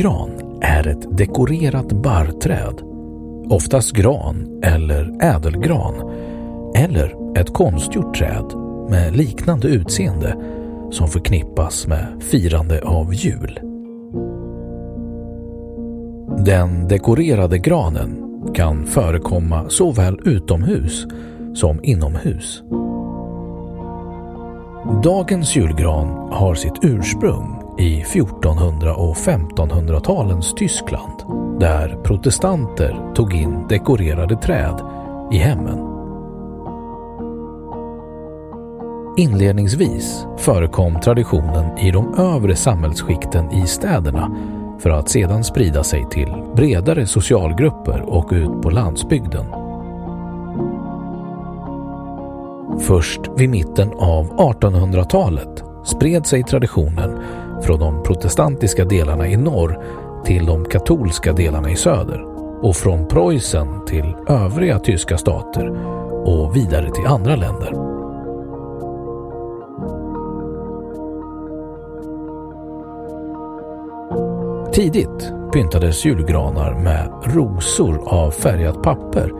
Julgran är ett dekorerat barrträd, oftast gran eller ädelgran, eller ett konstgjort träd med liknande utseende som förknippas med firande av jul. Den dekorerade granen kan förekomma såväl utomhus som inomhus. Dagens julgran har sitt ursprung i 1400 och 1500-talens Tyskland där protestanter tog in dekorerade träd i hemmen. Inledningsvis förekom traditionen i de övre samhällsskikten i städerna för att sedan sprida sig till bredare socialgrupper och ut på landsbygden. Först vid mitten av 1800-talet spred sig traditionen från de protestantiska delarna i norr till de katolska delarna i söder och från Preussen till övriga tyska stater och vidare till andra länder. Tidigt pyntades julgranar med rosor av färgat papper,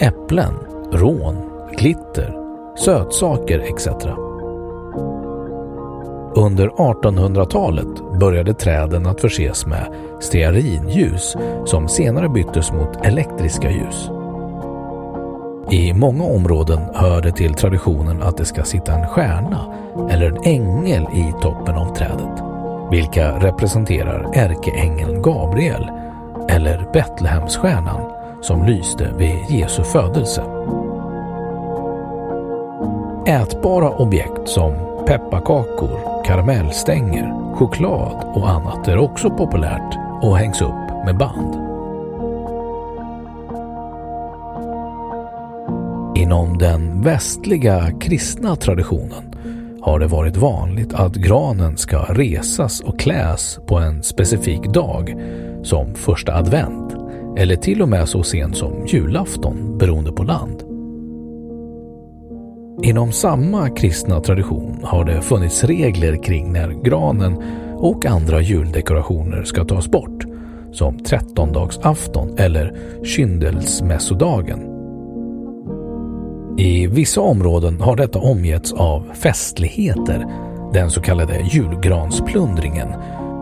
äpplen, rån, glitter, sötsaker etc. Under 1800-talet började träden att förses med stearinljus som senare byttes mot elektriska ljus. I många områden hör det till traditionen att det ska sitta en stjärna eller en ängel i toppen av trädet, vilka representerar ärkeängeln Gabriel eller Betlehemsstjärnan som lyste vid Jesu födelse. Ätbara objekt som pepparkakor, karamellstänger, choklad och annat är också populärt och hängs upp med band. Inom den västliga kristna traditionen har det varit vanligt att granen ska resas och kläs på en specifik dag som första advent eller till och med så sent som julafton beroende på land. Inom samma kristna tradition har det funnits regler kring när granen och andra juldekorationer ska tas bort, som trettondagsafton eller kyndelsmässodagen. I vissa områden har detta omgetts av festligheter, den så kallade julgransplundringen,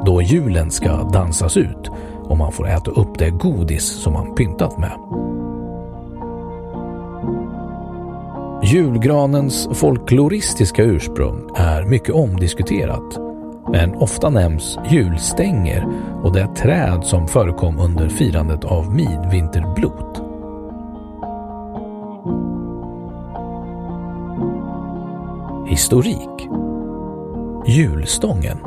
då julen ska dansas ut och man får äta upp det godis som man pyntat med. Julgranens folkloristiska ursprung är mycket omdiskuterat men ofta nämns julstänger och det träd som förekom under firandet av midvinterblot. Historik Julstången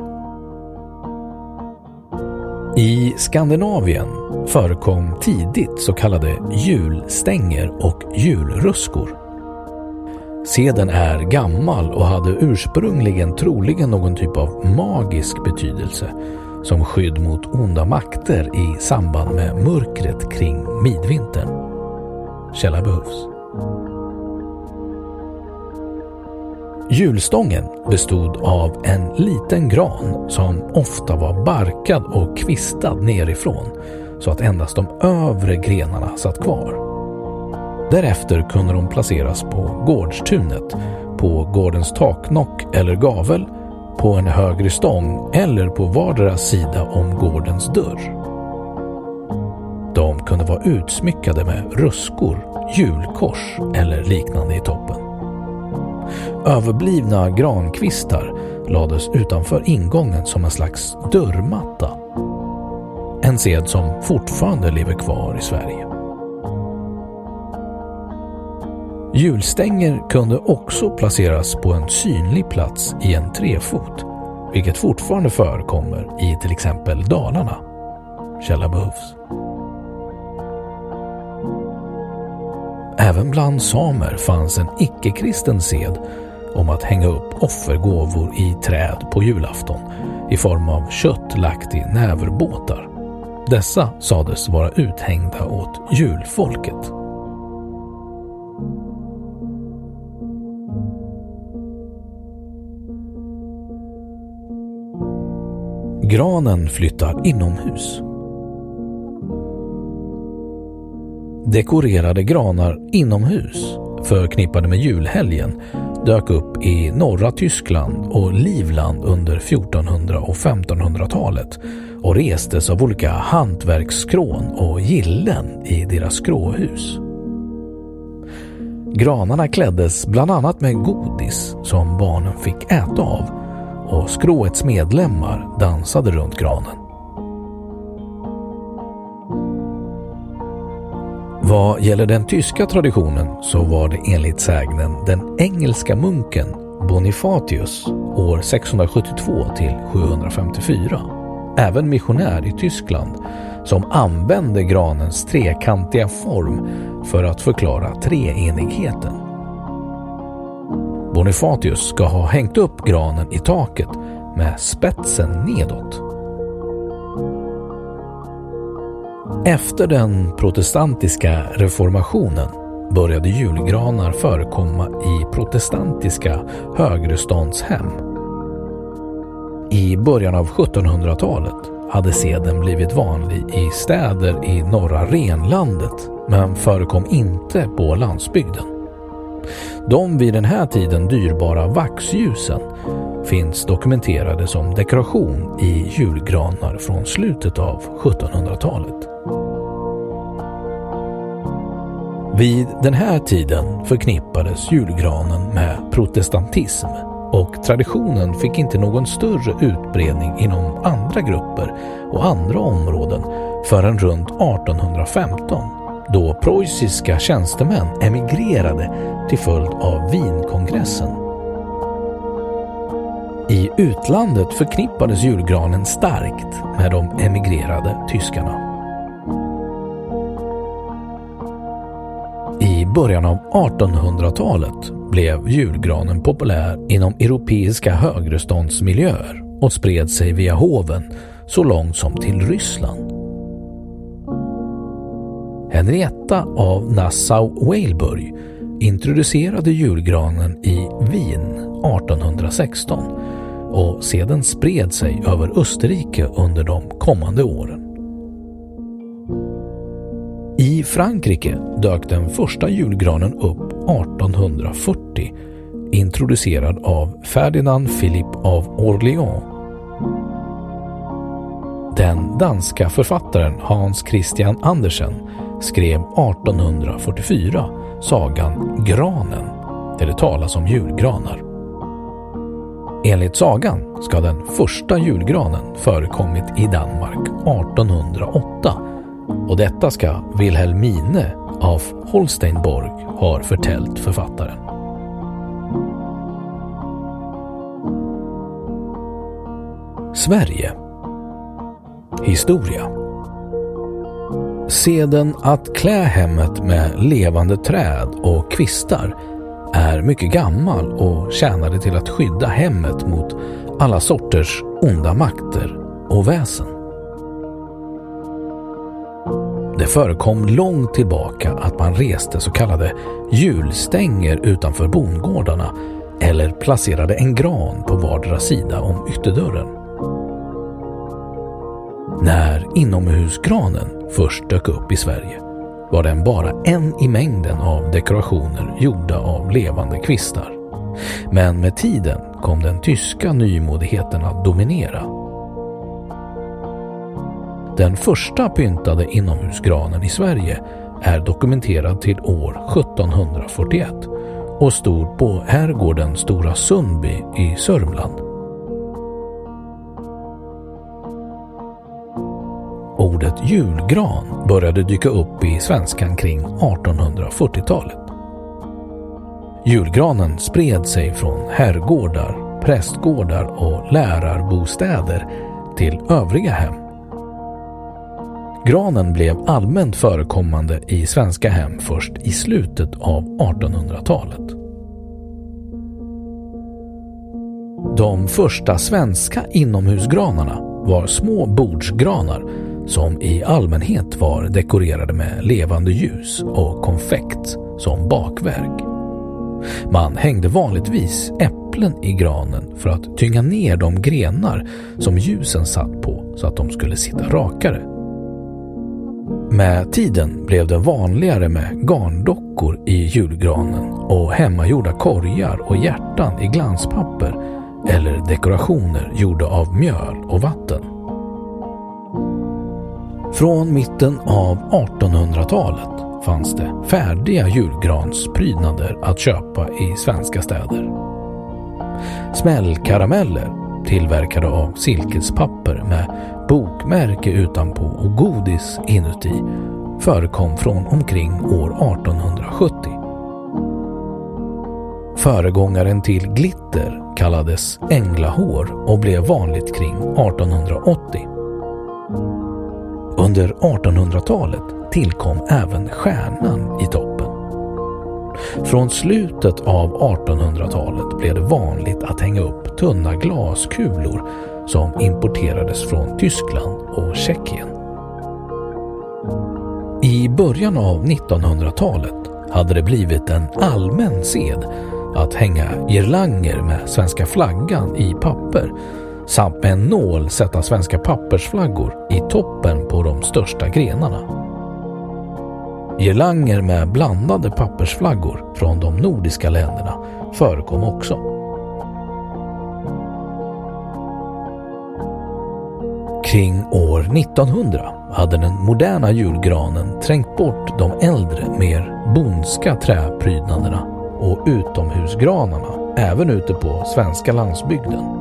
I Skandinavien förekom tidigt så kallade julstänger och julruskor. Seden är gammal och hade ursprungligen troligen någon typ av magisk betydelse som skydd mot onda makter i samband med mörkret kring midvintern. Källa behövs. Julstången bestod av en liten gran som ofta var barkad och kvistad nerifrån så att endast de övre grenarna satt kvar. Därefter kunde de placeras på gårdstunet, på gårdens taknock eller gavel, på en högre stång eller på vardera sida om gårdens dörr. De kunde vara utsmyckade med ruskor, julkors eller liknande i toppen. Överblivna grankvistar lades utanför ingången som en slags dörrmatta. En sed som fortfarande lever kvar i Sverige. Hjulstänger kunde också placeras på en synlig plats i en trefot, vilket fortfarande förekommer i till exempel Dalarna. Källa behövs. Även bland samer fanns en icke-kristen sed om att hänga upp offergåvor i träd på julafton i form av kött lagt i näverbåtar. Dessa sades vara uthängda åt julfolket. Granen flyttar inomhus. Dekorerade granar inomhus förknippade med julhelgen dök upp i norra Tyskland och Livland under 1400 och 1500-talet och restes av olika hantverksskrån och gillen i deras skråhus. Granarna kläddes bland annat med godis som barnen fick äta av och skråets medlemmar dansade runt granen. Vad gäller den tyska traditionen så var det enligt sägnen den engelska munken Bonifatius år 672 till 754, även missionär i Tyskland, som använde granens trekantiga form för att förklara treenigheten. Bonifatius ska ha hängt upp granen i taket med spetsen nedåt. Efter den protestantiska reformationen började julgranar förekomma i protestantiska högreståndshem. I början av 1700-talet hade seden blivit vanlig i städer i norra renlandet men förekom inte på landsbygden. De vid den här tiden dyrbara vaxljusen finns dokumenterade som dekoration i julgranar från slutet av 1700-talet. Vid den här tiden förknippades julgranen med protestantism och traditionen fick inte någon större utbredning inom andra grupper och andra områden förrän runt 1815 då preussiska tjänstemän emigrerade till följd av Wienkongressen. I utlandet förknippades julgranen starkt med de emigrerade tyskarna. I början av 1800-talet blev julgranen populär inom europeiska högreståndsmiljöer och spred sig via hoven så långt som till Ryssland. Henrietta av Nassau-Weilburg introducerade julgranen i Wien 1816 och sedan spred sig över Österrike under de kommande åren. I Frankrike dök den första julgranen upp 1840 introducerad av Ferdinand Philippe av Orléans. Den danska författaren Hans Christian Andersen skrev 1844 sagan Granen, där det talas om julgranar. Enligt sagan ska den första julgranen förekommit i Danmark 1808 och detta ska Wilhelmine av Holsteinborg har förtällt författaren. Sverige Historia Seden att klä hemmet med levande träd och kvistar är mycket gammal och tjänade till att skydda hemmet mot alla sorters onda makter och väsen. Det förekom långt tillbaka att man reste så kallade julstänger utanför bondgårdarna eller placerade en gran på vardera sida om ytterdörren. När inomhusgranen först dök upp i Sverige var den bara en i mängden av dekorationer gjorda av levande kvistar. Men med tiden kom den tyska nymodigheten att dominera. Den första pyntade inomhusgranen i Sverige är dokumenterad till år 1741 och stod på herrgården Stora Sundby i Sörmland. Ordet julgran började dyka upp i svenskan kring 1840-talet. Julgranen spred sig från herrgårdar, prästgårdar och lärarbostäder till övriga hem. Granen blev allmänt förekommande i svenska hem först i slutet av 1800-talet. De första svenska inomhusgranarna var små bordsgranar som i allmänhet var dekorerade med levande ljus och konfekt som bakverk. Man hängde vanligtvis äpplen i granen för att tynga ner de grenar som ljusen satt på så att de skulle sitta rakare. Med tiden blev det vanligare med garndockor i julgranen och hemmagjorda korgar och hjärtan i glanspapper eller dekorationer gjorda av mjöl och vatten. Från mitten av 1800-talet fanns det färdiga julgransprydnader att köpa i svenska städer. Smällkarameller tillverkade av silkespapper med bokmärke utanpå och godis inuti förekom från omkring år 1870. Föregångaren till glitter kallades änglahår och blev vanligt kring 1880. Under 1800-talet tillkom även stjärnan i toppen. Från slutet av 1800-talet blev det vanligt att hänga upp tunna glaskulor som importerades från Tyskland och Tjeckien. I början av 1900-talet hade det blivit en allmän sed att hänga girlanger med svenska flaggan i papper samt med en nål sätta svenska pappersflaggor i toppen på de största grenarna. Girlanger med blandade pappersflaggor från de nordiska länderna förekom också. Kring år 1900 hade den moderna julgranen trängt bort de äldre, mer bondska träprydnaderna och utomhusgranarna även ute på svenska landsbygden.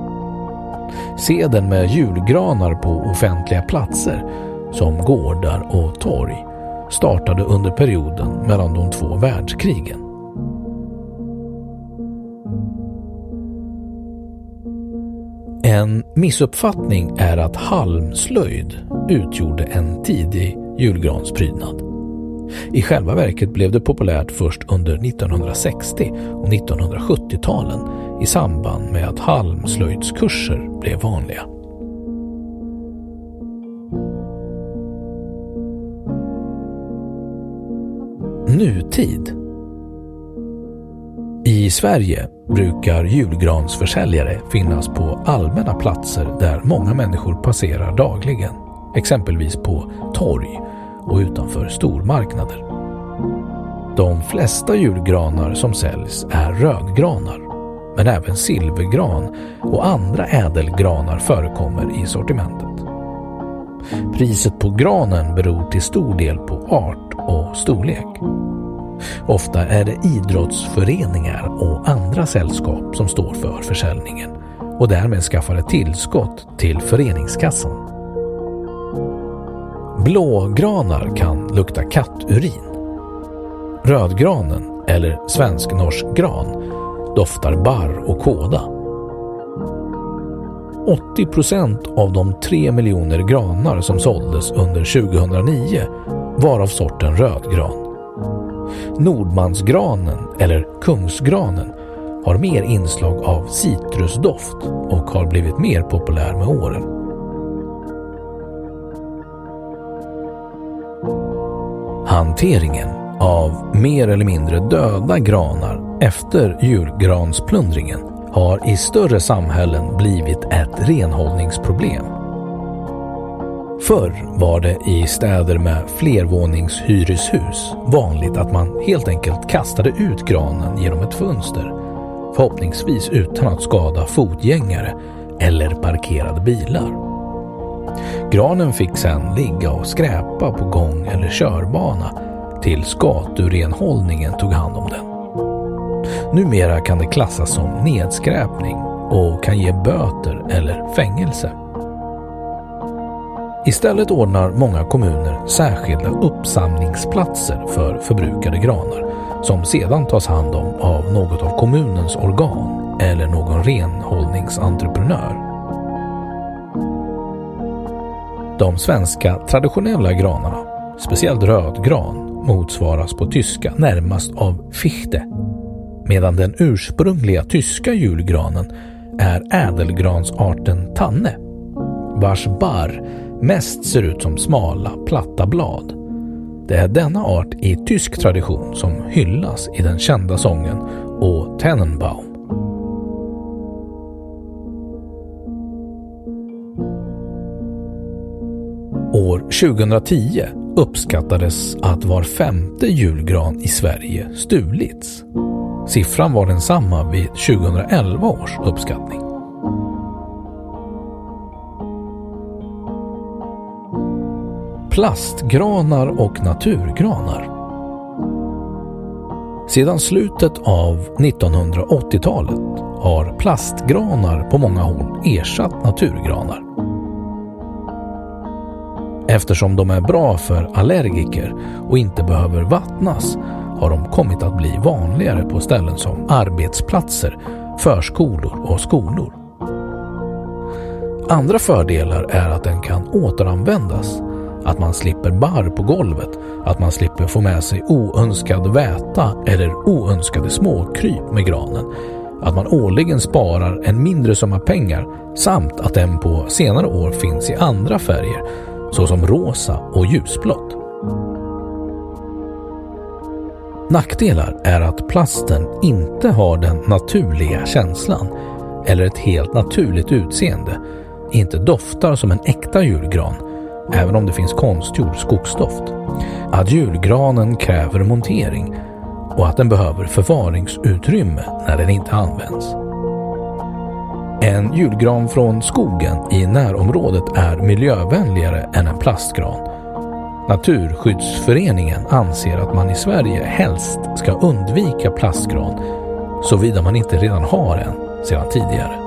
Seden med julgranar på offentliga platser som gårdar och torg startade under perioden mellan de två världskrigen. En missuppfattning är att halmslöjd utgjorde en tidig julgransprydnad. I själva verket blev det populärt först under 1960 och 1970-talen i samband med att halmslöjdskurser blev vanliga. Nutid I Sverige brukar julgransförsäljare finnas på allmänna platser där många människor passerar dagligen, exempelvis på torg och utanför stormarknader. De flesta julgranar som säljs är rödgranar men även silvergran och andra ädelgranar förekommer i sortimentet. Priset på granen beror till stor del på art och storlek. Ofta är det idrottsföreningar och andra sällskap som står för försäljningen och därmed skaffar ett tillskott till föreningskassan. Blågranar kan lukta katturin. Rödgranen, eller svensk-norsk gran, doftar barr och kåda. 80 procent av de 3 miljoner granar som såldes under 2009 var av sorten rödgran. Nordmansgranen, eller kungsgranen, har mer inslag av citrusdoft och har blivit mer populär med åren. Hanteringen av mer eller mindre döda granar efter julgransplundringen har i större samhällen blivit ett renhållningsproblem. Förr var det i städer med flervåningshyreshus vanligt att man helt enkelt kastade ut granen genom ett fönster, förhoppningsvis utan att skada fotgängare eller parkerade bilar. Granen fick sedan ligga och skräpa på gång eller körbana tills gaturenhållningen tog hand om den. Numera kan det klassas som nedskräpning och kan ge böter eller fängelse. Istället ordnar många kommuner särskilda uppsamlingsplatser för förbrukade granar som sedan tas hand om av något av kommunens organ eller någon renhållningsentreprenör. De svenska traditionella granarna, speciellt rödgran, motsvaras på tyska närmast av Fichte, medan den ursprungliga tyska julgranen är ädelgransarten tanne, vars barr mest ser ut som smala, platta blad. Det är denna art i tysk tradition som hyllas i den kända sången O Tannenbaum. År 2010 uppskattades att var femte julgran i Sverige stulits. Siffran var densamma vid 2011 års uppskattning. Plastgranar och naturgranar Sedan slutet av 1980-talet har plastgranar på många håll ersatt naturgranar. Eftersom de är bra för allergiker och inte behöver vattnas har de kommit att bli vanligare på ställen som arbetsplatser, förskolor och skolor. Andra fördelar är att den kan återanvändas, att man slipper barr på golvet, att man slipper få med sig oönskad väta eller oönskade småkryp med granen, att man årligen sparar en mindre summa pengar samt att den på senare år finns i andra färger såsom rosa och ljusblått. Nackdelar är att plasten inte har den naturliga känslan eller ett helt naturligt utseende, inte doftar som en äkta julgran, även om det finns konstgjord skogsdoft. Att julgranen kräver montering och att den behöver förvaringsutrymme när den inte används. En julgran från skogen i närområdet är miljövänligare än en plastgran. Naturskyddsföreningen anser att man i Sverige helst ska undvika plastgran såvida man inte redan har en sedan tidigare.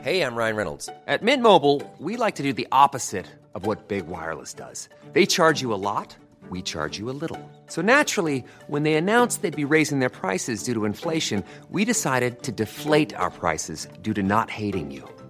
Hej, jag Ryan Reynolds. På Mint Mobile, we like to do the opposite of what Big Wireless does. They charge you a lot, we charge you a little. So naturally, when they announced they'd be raising their prices due to inflation, we decided to deflate our prices due to not hating you.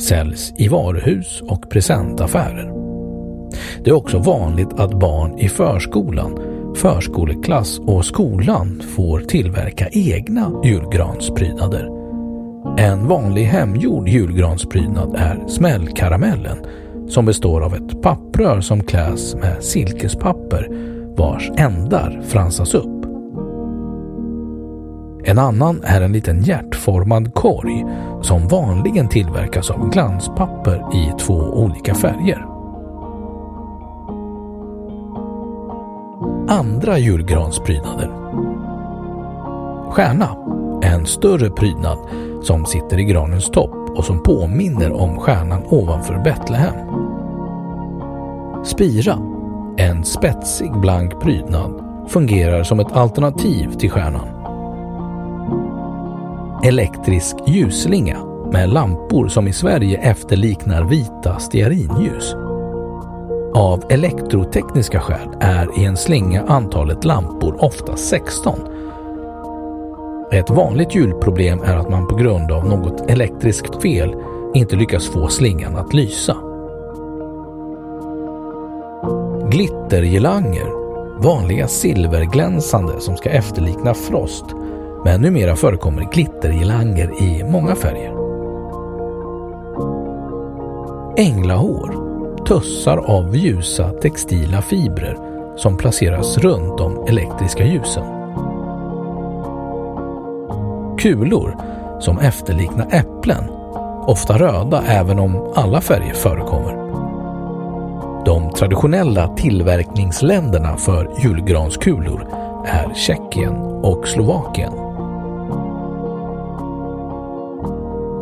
säljs i varuhus och presentaffärer. Det är också vanligt att barn i förskolan, förskoleklass och skolan får tillverka egna julgransprydnader. En vanlig hemgjord julgransprydnad är smällkaramellen som består av ett papprör som kläs med silkespapper vars ändar fransas upp. En annan är en liten hjärtformad korg som vanligen tillverkas av glanspapper i två olika färger. Andra julgransprydnader Stjärna, en större prydnad som sitter i granens topp och som påminner om stjärnan ovanför Betlehem. Spira, en spetsig blank prydnad, fungerar som ett alternativ till stjärnan. Elektrisk ljusslinga med lampor som i Sverige efterliknar vita stearinljus. Av elektrotekniska skäl är i en slinga antalet lampor ofta 16. Ett vanligt julproblem är att man på grund av något elektriskt fel inte lyckas få slingan att lysa. Glittergirlanger, vanliga silverglänsande som ska efterlikna frost, men numera förekommer glittergirlanger i många färger. Änglahår, tussar av ljusa textila fibrer som placeras runt de elektriska ljusen. Kulor som efterliknar äpplen, ofta röda även om alla färger förekommer. De traditionella tillverkningsländerna för julgranskulor är Tjeckien och Slovakien.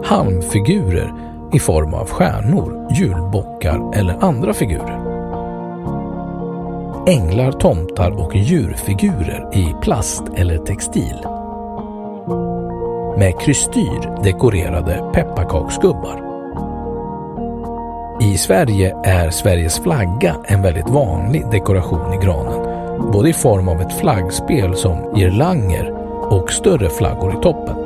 Halmfigurer i form av stjärnor, julbockar eller andra figurer. Änglar, tomtar och djurfigurer i plast eller textil. Med krystyr dekorerade pepparkaksgubbar. I Sverige är Sveriges flagga en väldigt vanlig dekoration i granen, både i form av ett flaggspel som girlanger och större flaggor i toppen.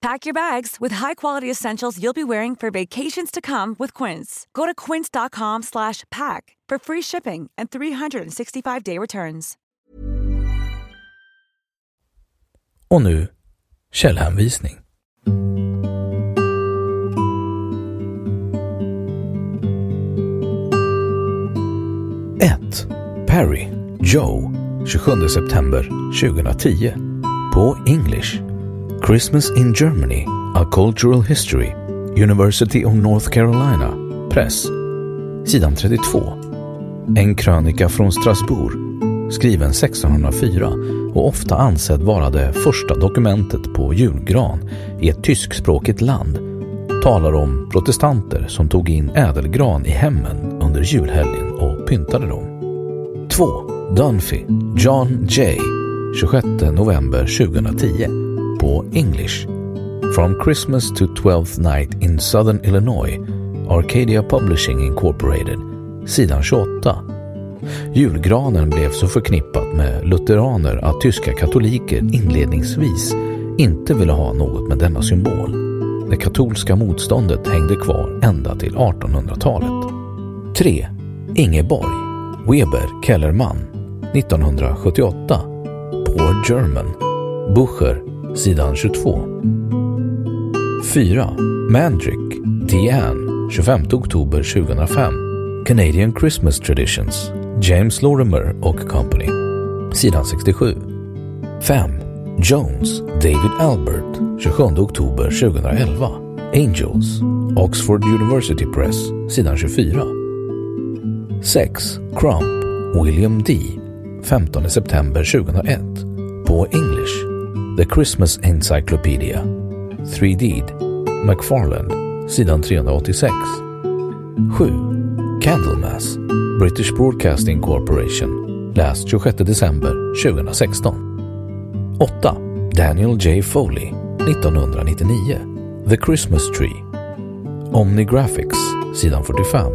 Pack your bags with high-quality essentials you'll be wearing for vacations to come with Quince. Go to quince.com slash pack for free shipping and 365-day returns. Och nu källhänvisning. Ett Perry, Joe, 27 september 2010. På English. Christmas in Germany, A Cultural History, University of North Carolina, Press. Sidan 32. En krönika från Strasbourg, skriven 1604 och ofta ansedd vara det första dokumentet på julgran i ett tyskspråkigt land, talar om protestanter som tog in ädelgran i hemmen under julhelgen och pyntade dem. 2. Dunphy, John J. 26 november 2010 på English. From Christmas to Twelfth Night in Southern Illinois, Arcadia Publishing Incorporated, sidan 28. Julgranen blev så förknippat med lutheraner att tyska katoliker inledningsvis inte ville ha något med denna symbol. Det katolska motståndet hängde kvar ända till 1800-talet. 3. Ingeborg, Weber Kellerman, 1978. Poor German, Bucher, sidan 22. 4. Mandrick, Diane, 25 oktober 2005. Canadian Christmas Traditions, James Lorimer och Company, sidan 67. 5. Jones, David Albert, 27 oktober 2011. Angels, Oxford University Press, sidan 24. 6. Crump, William D. 15 september 2001. På English. The Christmas Encyclopedia. 3D. McFarland, sidan 386. 7. Candlemas, British Broadcasting Corporation. Läst 26 december 2016. 8. Daniel J. Foley, 1999. The Christmas Tree. Omnigraphics, sidan 45.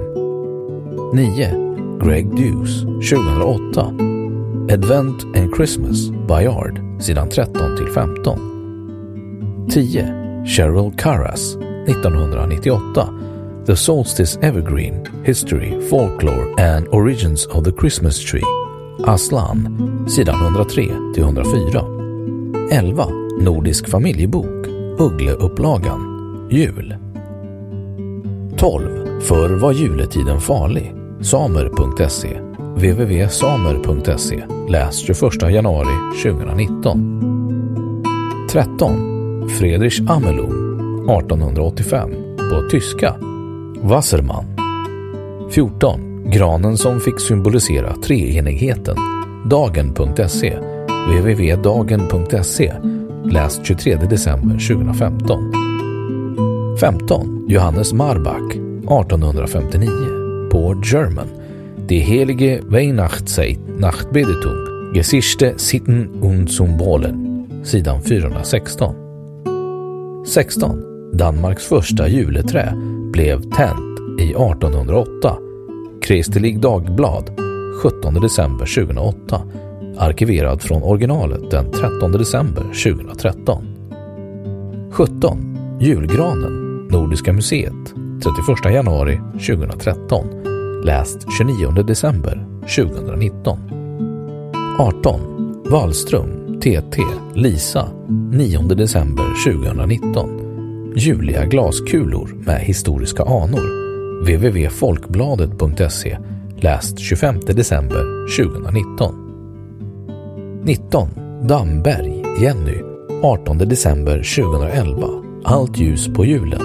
9. Greg Dewes, 2008. Advent and Christmas, Bayard, sidan 13 till 15. 10. Cheryl Carras, 1998. The Solstice Evergreen, History, Folklore and Origins of the Christmas Tree. Aslan, sidan 103 till 104. 11. Nordisk familjebok, Uggleupplagan, Jul. 12. Förr var juletiden farlig. Samer.se www.samer.se Läs 21 januari 2019. 13. Friedrich Amelung 1885 på tyska. Wassermann. 14. Granen som fick symbolisera treenigheten. Dagen.se www.dagen.se Läs 23 december 2015 15. Johannes Marbach 1859 på German. Die helige Weihnachtszeit Nachtbedetung Gesichte Sitten und Symbolen sidan 416 16. Danmarks första juleträ blev tänt i 1808 Kristelig Dagblad 17 december 2008 arkiverad från originalet den 13 december 2013 17. Julgranen Nordiska museet 31 januari 2013 läst 29 december 2019 18. Wallström, TT, Lisa 9 december 2019 Juliga glaskulor med historiska anor. www.folkbladet.se läst 25 december 2019 19. Damberg, Jenny. 18 december 2011 Allt ljus på julen.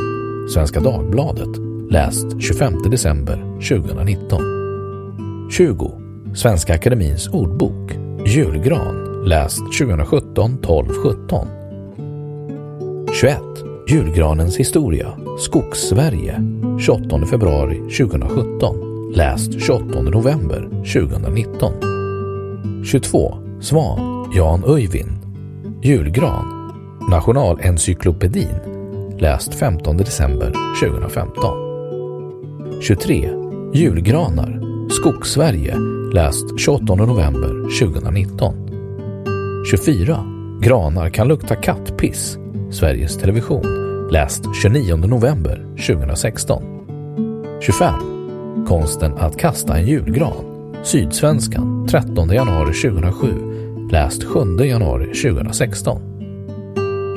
Svenska Dagbladet läst 25 december 2019 20. Svenska Akademins ordbok. Julgran. Läst 2017 12 17 21. Julgranens historia. Skogssverige. 28 februari 2017 läst 28 november 2019 22. Svan. Jan Öyvind. Julgran. Nationalencyklopedin. Läst 15 december 2015 23. Julgranar Skogssverige läst 28 november 2019 24. Granar kan lukta kattpiss Sveriges Television läst 29 november 2016 25. Konsten att kasta en julgran Sydsvenskan 13 januari 2007 läst 7 januari 2016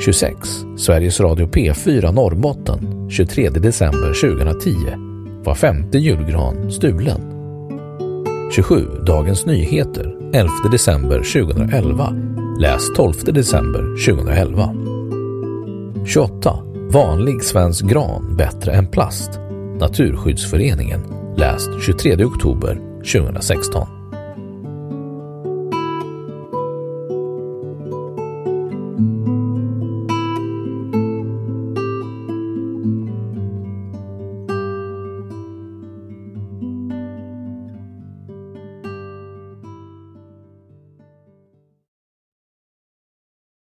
26. Sveriges Radio P4 Norrbotten 23 december 2010 var femte julgran stulen. 27. Dagens Nyheter 11 december 2011 läs 12 december 2011 28. Vanlig svensk gran bättre än plast Naturskyddsföreningen läst 23 oktober 2016